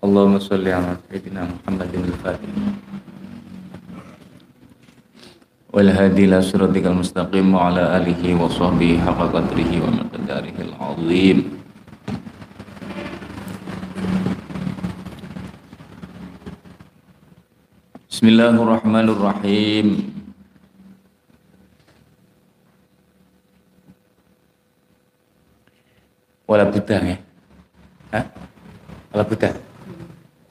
اللهم صل على سيدنا محمد الفاتح. والهادي إلى صراطك المستقيم وعلى آله وصحبه حق قدره ومقداره العظيم. بسم الله الرحمن الرحيم. buddha ya Hah? wala buddha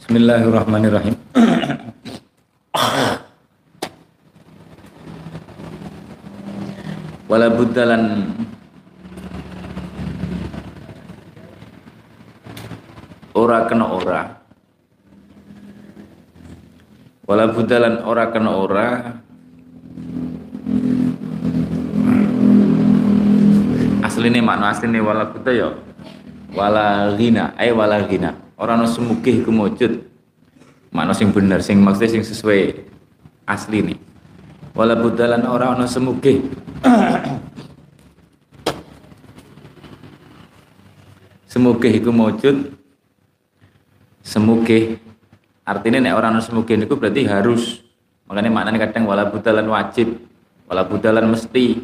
Bismillahirrahmanirrahim. Wala buddalan ora kena ora. Wala buddalan ora kena ora. Asline makna asline wala budda ya? Wala ghina ay wala ghina ora ono semugih iku mujud. Makna sing bener sing maksudnya sing sesuai asli nih wala budalan ora ono semugih semugih iku mujud. Semugih artinya nek orang semugih niku berarti harus. Makanya maknanya kadang wala budalan wajib. Wala budalan mesti.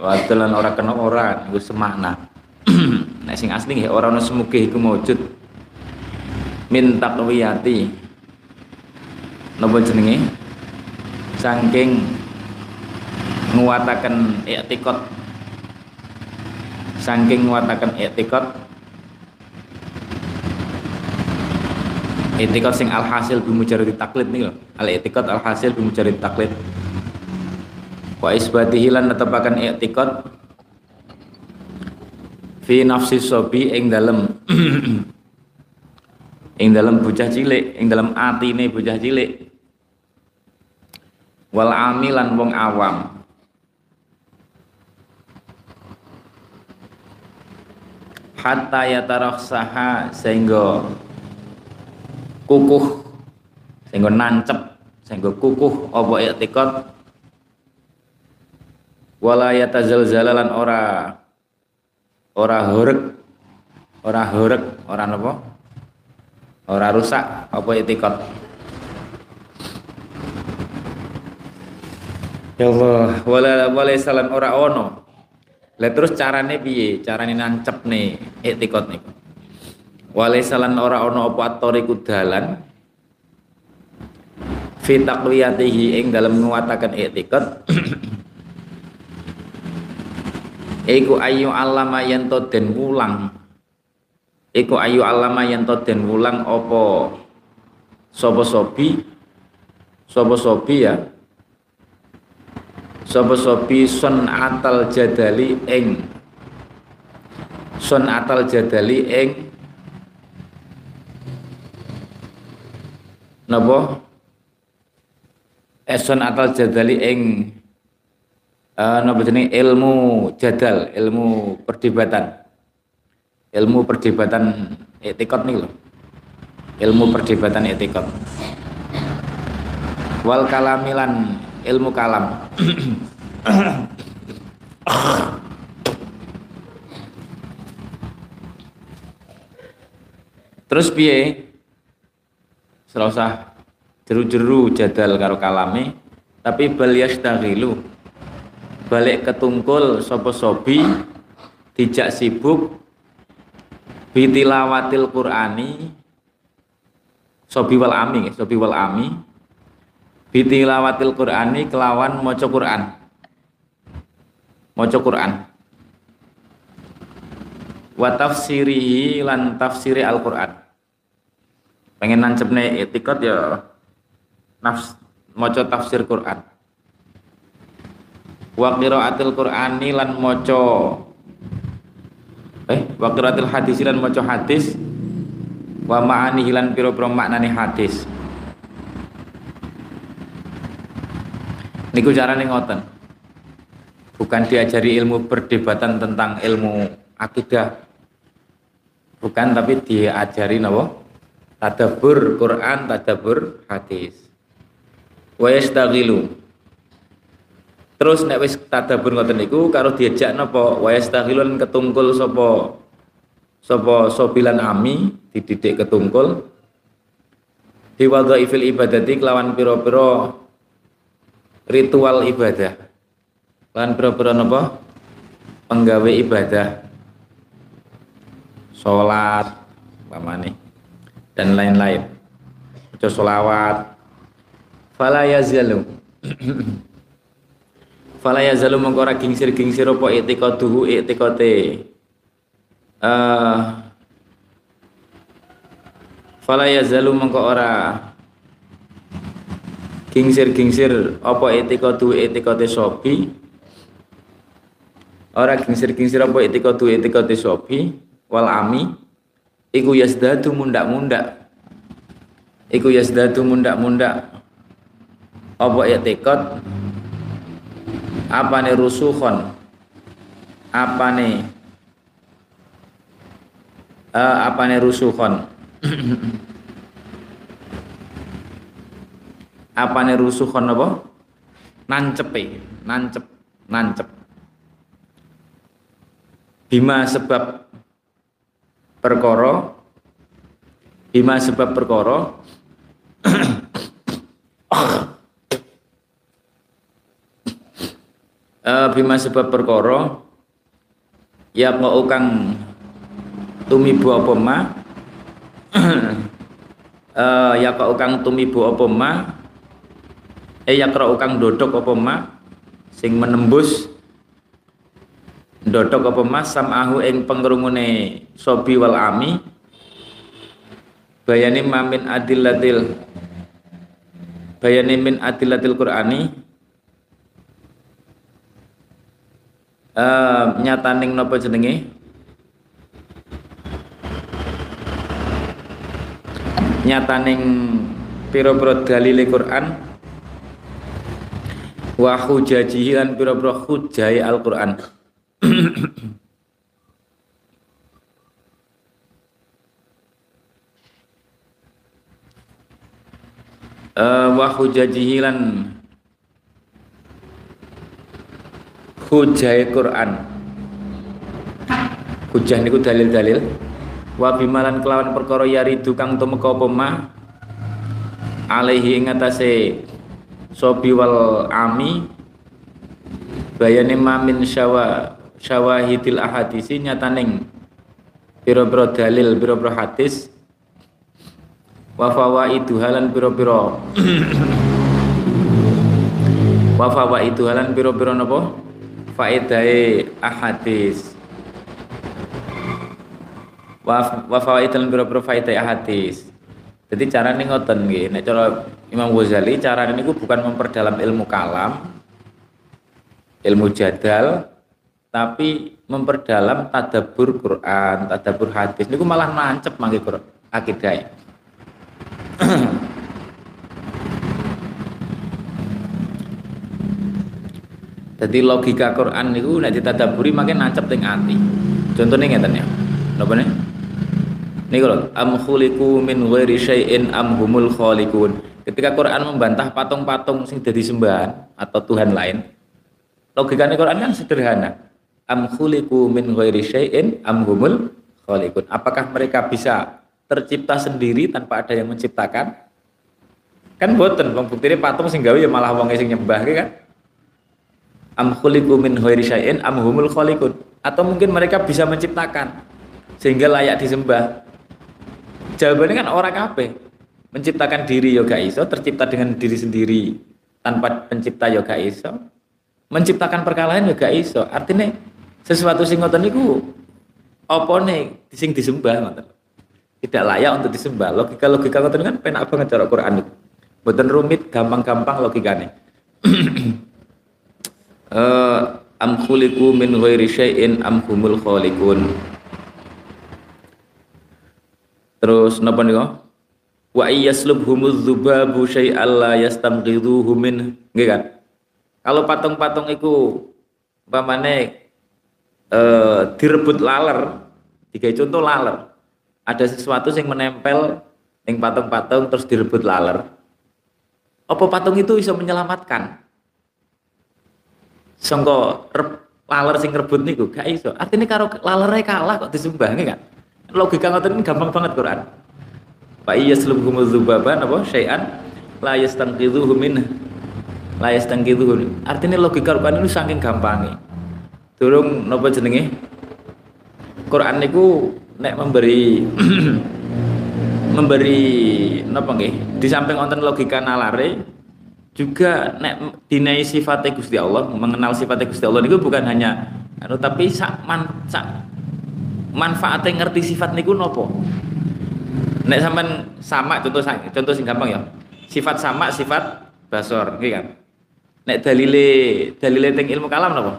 Wala budalan ora kena ora itu semakna. Nek sing asli nggih ora ono semugih iku maujud min taqwiyati. Napa jenenge? Saking nguwataken i'tikad saking nguwataken i'tikad i'tikad sing alhasil bimujarrad taklid nih lho. Al i'tikad alhasil bimujarrad taklid wa isbatihi lan netepaken i'tikad fi nafsi sobi ing dalam ing dalam bocah cilik ing dalam atine bocah cilik. Wal amilan wong awam. Hatta yataraksaha sehingga kukuh sehingga nancep sehingga kukuh apa i'tikad wala yatazalzalalan ora ora horek ora horek ora apa ora rusak apa itikad? Ya Allah. Wala wala salam ora ono. Lah terus carane piye? Carane nancep nih itikad nih wala salam ora ono apa atoriku dalan fi taqwiyatihi ing dalam nguatakan itikad. Iku ayu alama yen to den wulang iku ayu alama yen to den wulang apa? Sobi sapa sobi ya? Sapa sobi sun atal jadali ing. Sun atal jadali ing. Napa? Eson atal jadali ing. Uh, napa jeneng ilmu jadal, ilmu perdebatan. Ilmu perdebatan etikot nih loh. Ilmu perdebatan etikot. Wal kalamilan ilmu kalam. Terus piye? Serasa jeru-jeru jadal karo kalame, tapi bal yastaghilu balik ketungkul sopo sobi dijak sibuk bitilawatil qur'ani sobi wal ami sobi wal ami. Bitilawatil qur'ani kelawan moco qur'an. Moco qur'an. Wa tafsirihi lan tafsiri al qur'an pengen nancepne etikot ya nafs moco tafsir qur'an. Wa qiraatil qur'ani lan maca eh wa hadis lan maca hadis. Wa ma'ani lan pira-pira maknane hadis. Niku carane ngoten. Bukan diajari ilmu perdebatan tentang ilmu akidah. Bukan tapi diajari napa? Tadabbur Quran tadabbur hadis. Wa yastaghilu Terus nek wis tadabbur ngoten niku karo diajak napa wa ketungkul sapa sapa sobilan ami dididik ketungkul. Ifil ibadati kelawan piro-piro ritual ibadah. Kelawan piro-piro napa penggawe ibadah. Sholat pamane dan lain-lain. Baca sholawat. Fala yazalu fala yazalu mengko ora gingsir-gingsir apa i'tiqaduhu i'tiqate uh, fala yazalu mengko ora gingsir-gingsir apa i'tiqadu i'tiqate sopi ora gingsir-gingsir apa i'tiqadu i'tiqate sopi wal ami. Iku yasdadu mundak-mundak. Iku yasdadu mundak-mundak. Apa i'tiqad apa nih rusuhon apa nih uh, apa nih rusuhon apa? Nih rusuhon apa nancep nancep. Nancep bima sebab perkoro bima sebab perkoro uh, bima sebab perkara ya mau kang tumibu apa ma? Uh, ya kok kang tumibu apa ma? Eh ya kro kang dodok apa ma? Sing menembus dodok apa ma? Samahu ing pengrungune sobi wal ami. Bayani mamin adillatil bayani min adillatil qur'ani uh, nyataning napa jenenge? Nyataning pira-pira dalile Quran. Wa hujajihi lan pira-pira hujai Al-Qur'an. Uh, wa hujajihi lan hujai Quran. Hujah niku dalil-dalil. Wa bimalan kelawan perkara yaridu kang tumeka apa ma? Alaihi ing atase sobi wal ami. Bayane mamin syawa syawahidil ahadisi nyataning pira-pira dalil pira-pira hadis. Wa fawaidu halan pira-pira wa fawaidu halan pira-pira napa faedai ahadis. Wa wa fawaidul biro-biro faedai ahadis. Jadi cara ini ngoten nggih. Nek cara Imam Ghazali cara ini bukan memperdalam ilmu kalam ilmu jadal tapi memperdalam tadabur Quran, tadabur hadis. Niku malah nancep mangke akidah. Jadi logika Quran itu nek ditadaburi makin nancep teng ati. Contohnya ngeten ya. Napa nih? Niku lho, am khuliqu min ghairi syai'in am humul khaliqun. Ketika Quran membantah patung-patung sing jadi sembahan atau Tuhan lain, logikanya Quran kan sederhana. Am khuliqu min ghairi syai'in am humul khaliqun. Apakah mereka bisa tercipta sendiri tanpa ada yang menciptakan? Kan boten, wong buktine patung sing gawe ya malah wong sing nyembah kan? Am khuliqu min ghairi syai'in am atau mungkin mereka bisa menciptakan sehingga layak disembah. Jawabannya kan orang kabeh. Menciptakan diri yoga iso tercipta dengan diri sendiri tanpa pencipta yoga iso. Menciptakan perkalahan yoga iso. Artinya sesuatu sing ngoten niku apa nih sing disembah ngoten? Tidak layak untuk disembah. Logika logika ngoten kan penak banget cara Quran itu boten rumit gampang-gampang logikanya uh, am khuliqu min ghairi syai'in am humul khaliqun. Terus napa niku wa humuz dzubabu syai'an la yastamghidhuhu min. Nggih kan? Kalau patung-patung iku umpamane eh direbut laler tiga contoh laler ada sesuatu yang menempel yang patung-patung terus direbut laler. Apa patung itu bisa menyelamatkan sangka laler sing rebut niku gak iso. Artinya karo lalere kalah kok disembah kan. Logika ngoten gampang banget Quran. Fa iyaslubhum dzubaba napa syai'an la yastanqidhuhu min la yastanqidhuhu. Artinya logika Quran itu saking gampangnya. Durung napa jenenge? Quran niku nek memberi memberi napa nggih di samping wonten logika nalare juga nek dinai sifatnya Gusti Allah mengenal sifatnya Gusti Allah niku bukan hanya anu tapi sak man sak manfaatnya ngerti sifat niku nopo? Nek sampean sama contoh contoh sing gampang ya. Sifat sama sifat basor nggih kan? Nek dalile dalile teng ilmu kalam nopo?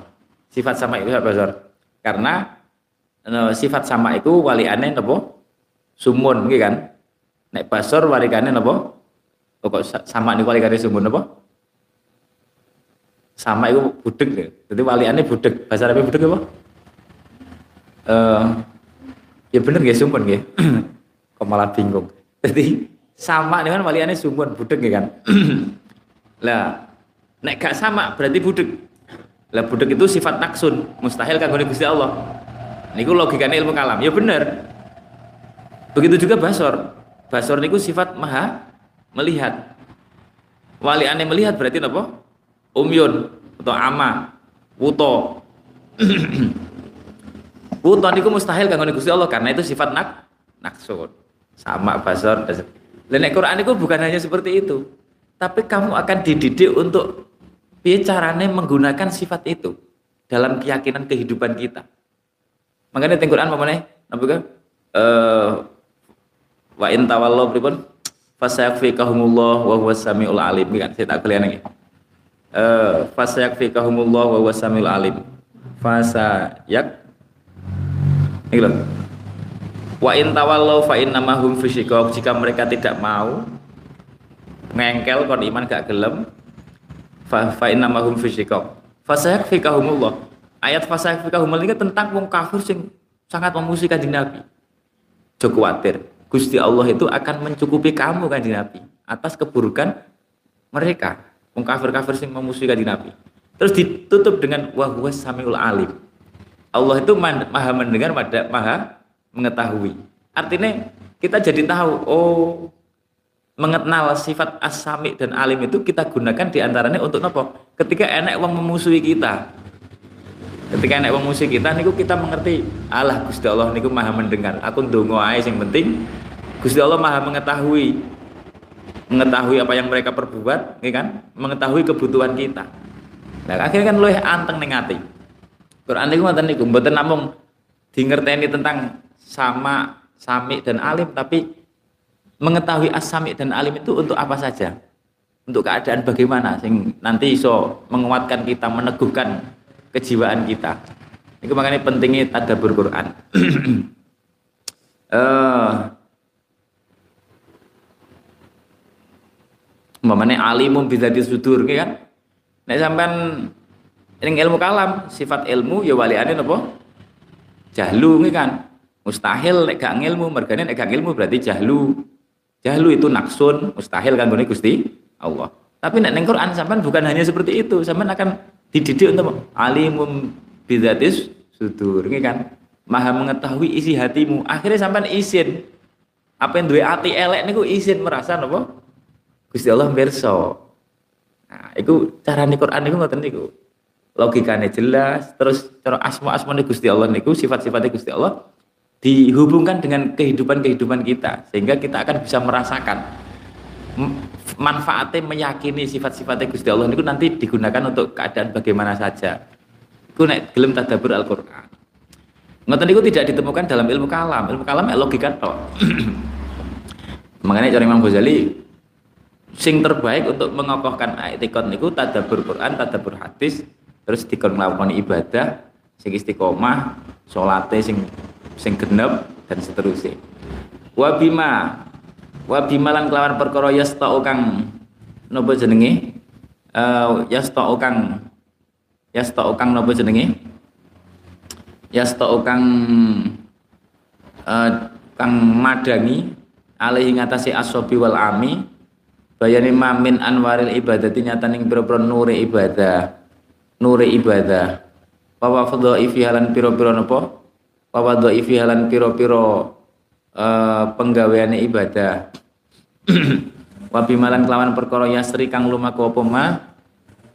Sifat sama itu basor. Karena no, sifat sama itu waliane nopo? Sumun nggih kan? Nek basor walikane nopo kok sama nih walikane sumun nopo sama itu budek ya. Jadi waliannya budek. Bahasa Arabnya budek apa? Uh, ya bener ya sumpun ya. Kok malah bingung. Jadi sama dengan waliannya sumpun budek ya kan. lah nek gak sama berarti budek. Lah budek itu sifat naksun, mustahil kagone Gusti Allah. Niku logikanya ilmu kalam. Ya bener. Begitu juga basor. Basor niku sifat maha melihat. Wali aneh melihat berarti apa? umyun atau ama wuto. Wuto niku mustahil kanggo Gusti Allah karena itu sifat nak naksun. Sama basar dan Quran itu bukan hanya seperti itu tapi kamu akan dididik untuk bicaranya menggunakan sifat itu dalam keyakinan kehidupan kita. Makanya di Quran apa kan eh wa in tawallahu pripun fasayakfikahumullah wa huwas samiul alim. Kan saya tak kalian lagi. Uh, fasayakfikahumullah wa huwa samil alim. Fasayak. Ini loh. Wa in tawallau fa innamahum fi jika mereka tidak mau ngengkel kon iman gak gelem fa fa innamahum fi shiqaq fasayakfikahumullah. Ayat fasayakfikahumullah ini tentang wong kafir sing sangat memusuhi kanjeng Nabi. Joko khawatir Gusti Allah itu akan mencukupi kamu kanjeng Nabi atas keburukan mereka Wong kafir-kafir sing memusuhi kanjeng Nabi. Terus ditutup dengan wa huwa samiul alim. Allah itu maha mendengar, maha mengetahui. Artinya kita jadi tahu, oh mengenal sifat as-sami dan alim itu kita gunakan di antaranya untuk apa? Ketika enak wong memusuhi kita. Ketika enak wong memusuhi kita niku kita mengerti, Allah Gusti Allah niku maha mendengar. Aku ndonga ae sing penting Gusti Allah maha mengetahui mengetahui apa yang mereka perbuat, ya kan? Mengetahui kebutuhan kita. Nah, akhirnya kan luwih anteng ning ati. Quran niku ngoten niku, mboten namung dingerteni tentang sama, sami dan alim, tapi mengetahui asami dan alim itu untuk apa saja? Untuk keadaan bagaimana sing nanti iso menguatkan kita, meneguhkan kejiwaan kita. Itu makanya pentingnya tadabbur Quran. uh, umpamanya alimum bisa disudur kan? Nek sampean ini ilmu kalam sifat ilmu ya waliane napa? Jahlu kan? Mustahil nek gak ilmu mergane nek gak ilmu berarti jahlu. Jahlu itu naksun mustahil kan Gusti Allah. Tapi nek Quran sampean bukan hanya seperti itu sampean akan dididik untuk alimum bidatis sudur kan maha mengetahui isi hatimu akhirnya sampean izin apa yang dua hati elek niku izin merasa napa Gusti Allah berso. Nah, itu cara nih Quran niku ngoten niku. Logikanya jelas, terus cara asma-asma Gusti Allah niku sifat-sifatnya Gusti Allah dihubungkan dengan kehidupan-kehidupan kita sehingga kita akan bisa merasakan manfaatnya meyakini sifat-sifatnya Gusti Allah niku nanti digunakan untuk keadaan bagaimana saja. Iku nek gelem tadabbur Al-Qur'an. Ngoten niku tidak ditemukan dalam ilmu kalam. Ilmu kalam ya logika toh. Makanya cara Imam Ghazali sing terbaik untuk mengokohkan etikot niku tadabur Quran, tadabur hadis, terus dikon melakukan ibadah, sing istiqomah, salate sing sing genep dan seterusnya. Wabima, wabima lan kelawan perkara yastau kang napa jenenge? Uh, yastau kang yastau kang jenenge? Yastau kang uh, kang madangi alaihi ngatasi asobi wal ami bayani mamin anwaril ibadati nyataning pira-pira nure ibadah nure ibadah wa wa fadhaifi halan pira-pira napa wa wa dhaifi halan pira-pira uh, penggaweane ibadah wabimalan kelawan perkara yasri kang lumaku apa ma?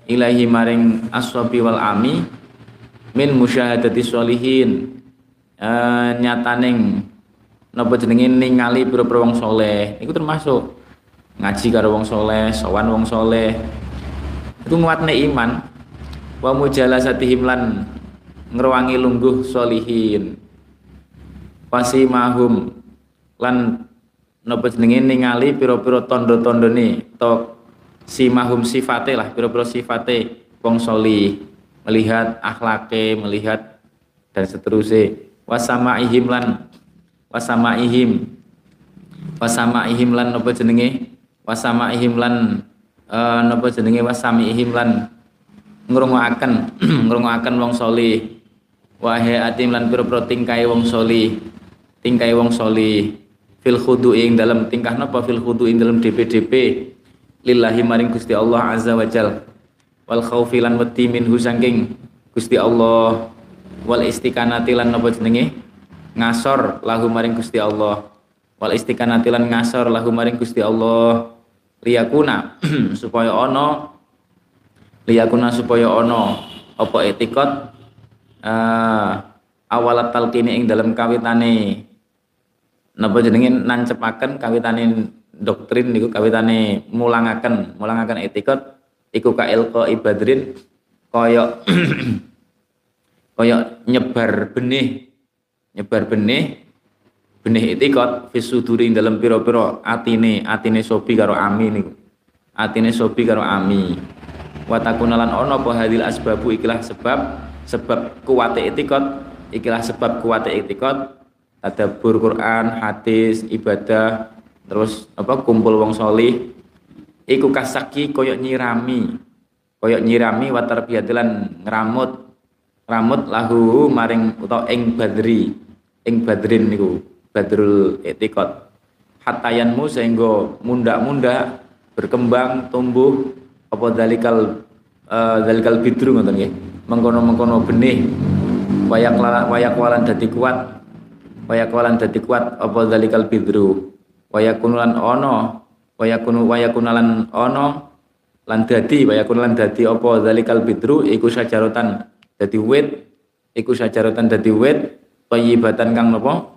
Ilahi maring aswabi wal ami min musyahadati sholihin. Uh, nyataning napa jenenge ningali pira-pira wong saleh iku termasuk ngaji karo wong saleh sowan wong saleh itu nguatne iman. Wa mujalasatihim lan ngruwangi lungguh solihin pasimahum lan napa jenenge ningali pira-pira tanda-tandane to simahum sifate lah pira-pira sifate wong solih melihat akhlake melihat dan seterusnya. Wasamaihim lan wasamaihim. Wasamaihim lan napa jenenge? Wasamaihim lan uh, napa jenenge? Wasamaihim lan ngrungokaken ngrungokaken wong solih wahe atim lan pira-pira tingkai wong solih tingkai wong solih fil khudu ing dalam tingkah napa fil khudu ing dalam DP-DP lillahi maring Gusti Allah azza wa jal. Wal khaufi lan wedi minhu saking Gusti Allah. Wal istiqanati lan napa jenenge? Ngasor lahu maring Gusti Allah. Wal istiqanati lan ngasor lahu maring Gusti Allah. Liyakuna supaya ono liyakuna supaya ono apa etikot uh, awalat talqini ing dalam kawitane napa jenenge nancepaken kawitane doktrin niku kawitane mulangaken mulangaken etikot iku ka ilqa ibadrin kaya kaya nyebar benih nyebar benih benih etikot fisuduri dalam piro-piro atine atine sobi karo ami niku. Atine sobi karo ami. Watakunalan ono apa hadil asbabu ikilah sebab sebab kuwate etikot ikilah sebab kuwate etikot tadabbur Quran, hadis, ibadah, terus apa kumpul wong solih. Iku kasaki koyok nyirami koyok nyirami watar biadilan ngeramut ramut lahu maring utawa ing badri ing badrin niku badrul etikot hatayanmu sehingga munda-munda berkembang tumbuh apa dalikal uh, dalikal bidru ngoten nggih. Mengkono-mengkono benih wayak wayak walan dadi kuat wayakulan dadi kuat apa zalikal bidru? Wayakunulan ono wayakunu wayakunalan ono lan dadi wayakunulan dadi apa zalikal bidru? Iku sajarotan dadi wit iku sajarotan dadi wit tayyibatan kang napa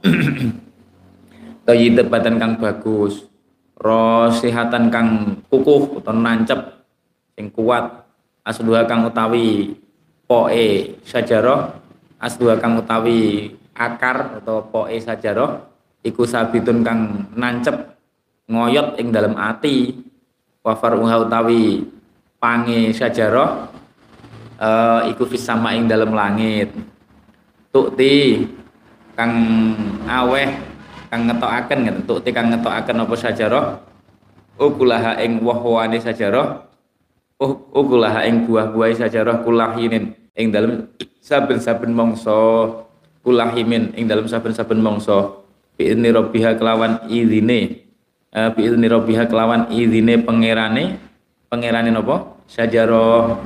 tayyibatan kang bagus rosihatan kang kukuh utawa nancep sing kuat asdua kang utawi poe sajarah asdua kang utawi akar atau poe sajarah iku sabitun kang nancep ngoyot ing dalam ati. Wafar uha utawi pange sajarah uh, iku fisama ing dalam langit. Tukti kang aweh kang ngetokaken ngeten tukti kang ngetokaken apa sajarah? Ukulaha ing woh-wohane sajarah ukulaha ing buah-buahe sajarah kulahinin ing dalam saben-saben mangsa kulahimin ing dalam saben-saben mongso biizni rabbiha kelawan izine. Uh, biizni rabbiha kelawan izine pangerane. Pangerane napa? Sajarah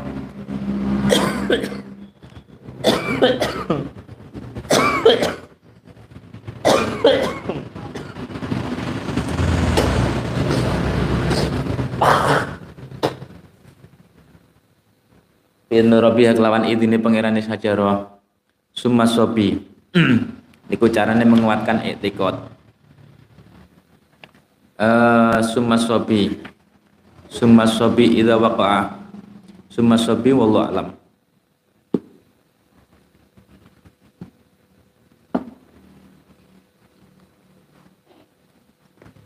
Biizni rabbiha kelawan izine pangerane sajarah summa sobi. Niku carane menguatkan etikot. Uh, summa sobi. Summa sobi idza waqa'a. Summa sobi wallahu alam